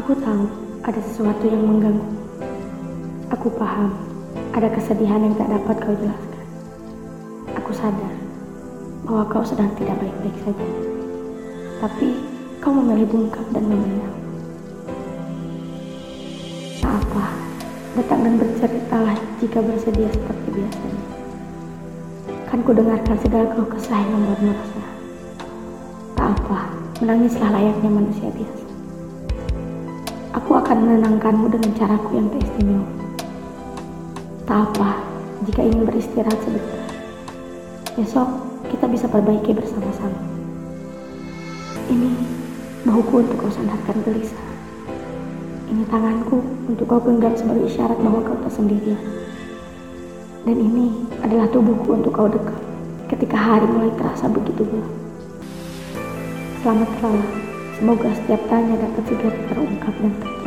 Aku tahu ada sesuatu yang mengganggu. Aku paham ada kesedihan yang tak dapat kau jelaskan. Aku sadar bahwa kau sedang tidak baik-baik saja. Tapi kau memilih bungkam dan memendam. Apa, datang dan berceritalah jika bersedia seperti biasanya. Kan ku dengarkan segala keluh kesah yang membuatmu resah. Tak apa, menangislah layaknya manusia biasa. Akan menenangkanmu dengan caraku yang tak istimewa. Tak apa jika ingin beristirahat sebentar. Besok kita bisa perbaiki bersama-sama. Ini bahuku untuk kau sandarkan gelisah. Ini tanganku untuk kau genggam sebagai isyarat bahwa kau tak sendirian. Dan ini adalah tubuhku untuk kau dekat ketika hari mulai terasa begitu gelap. Selamat malam. Semoga setiap tanya dapat segera terungkap dan terjawab.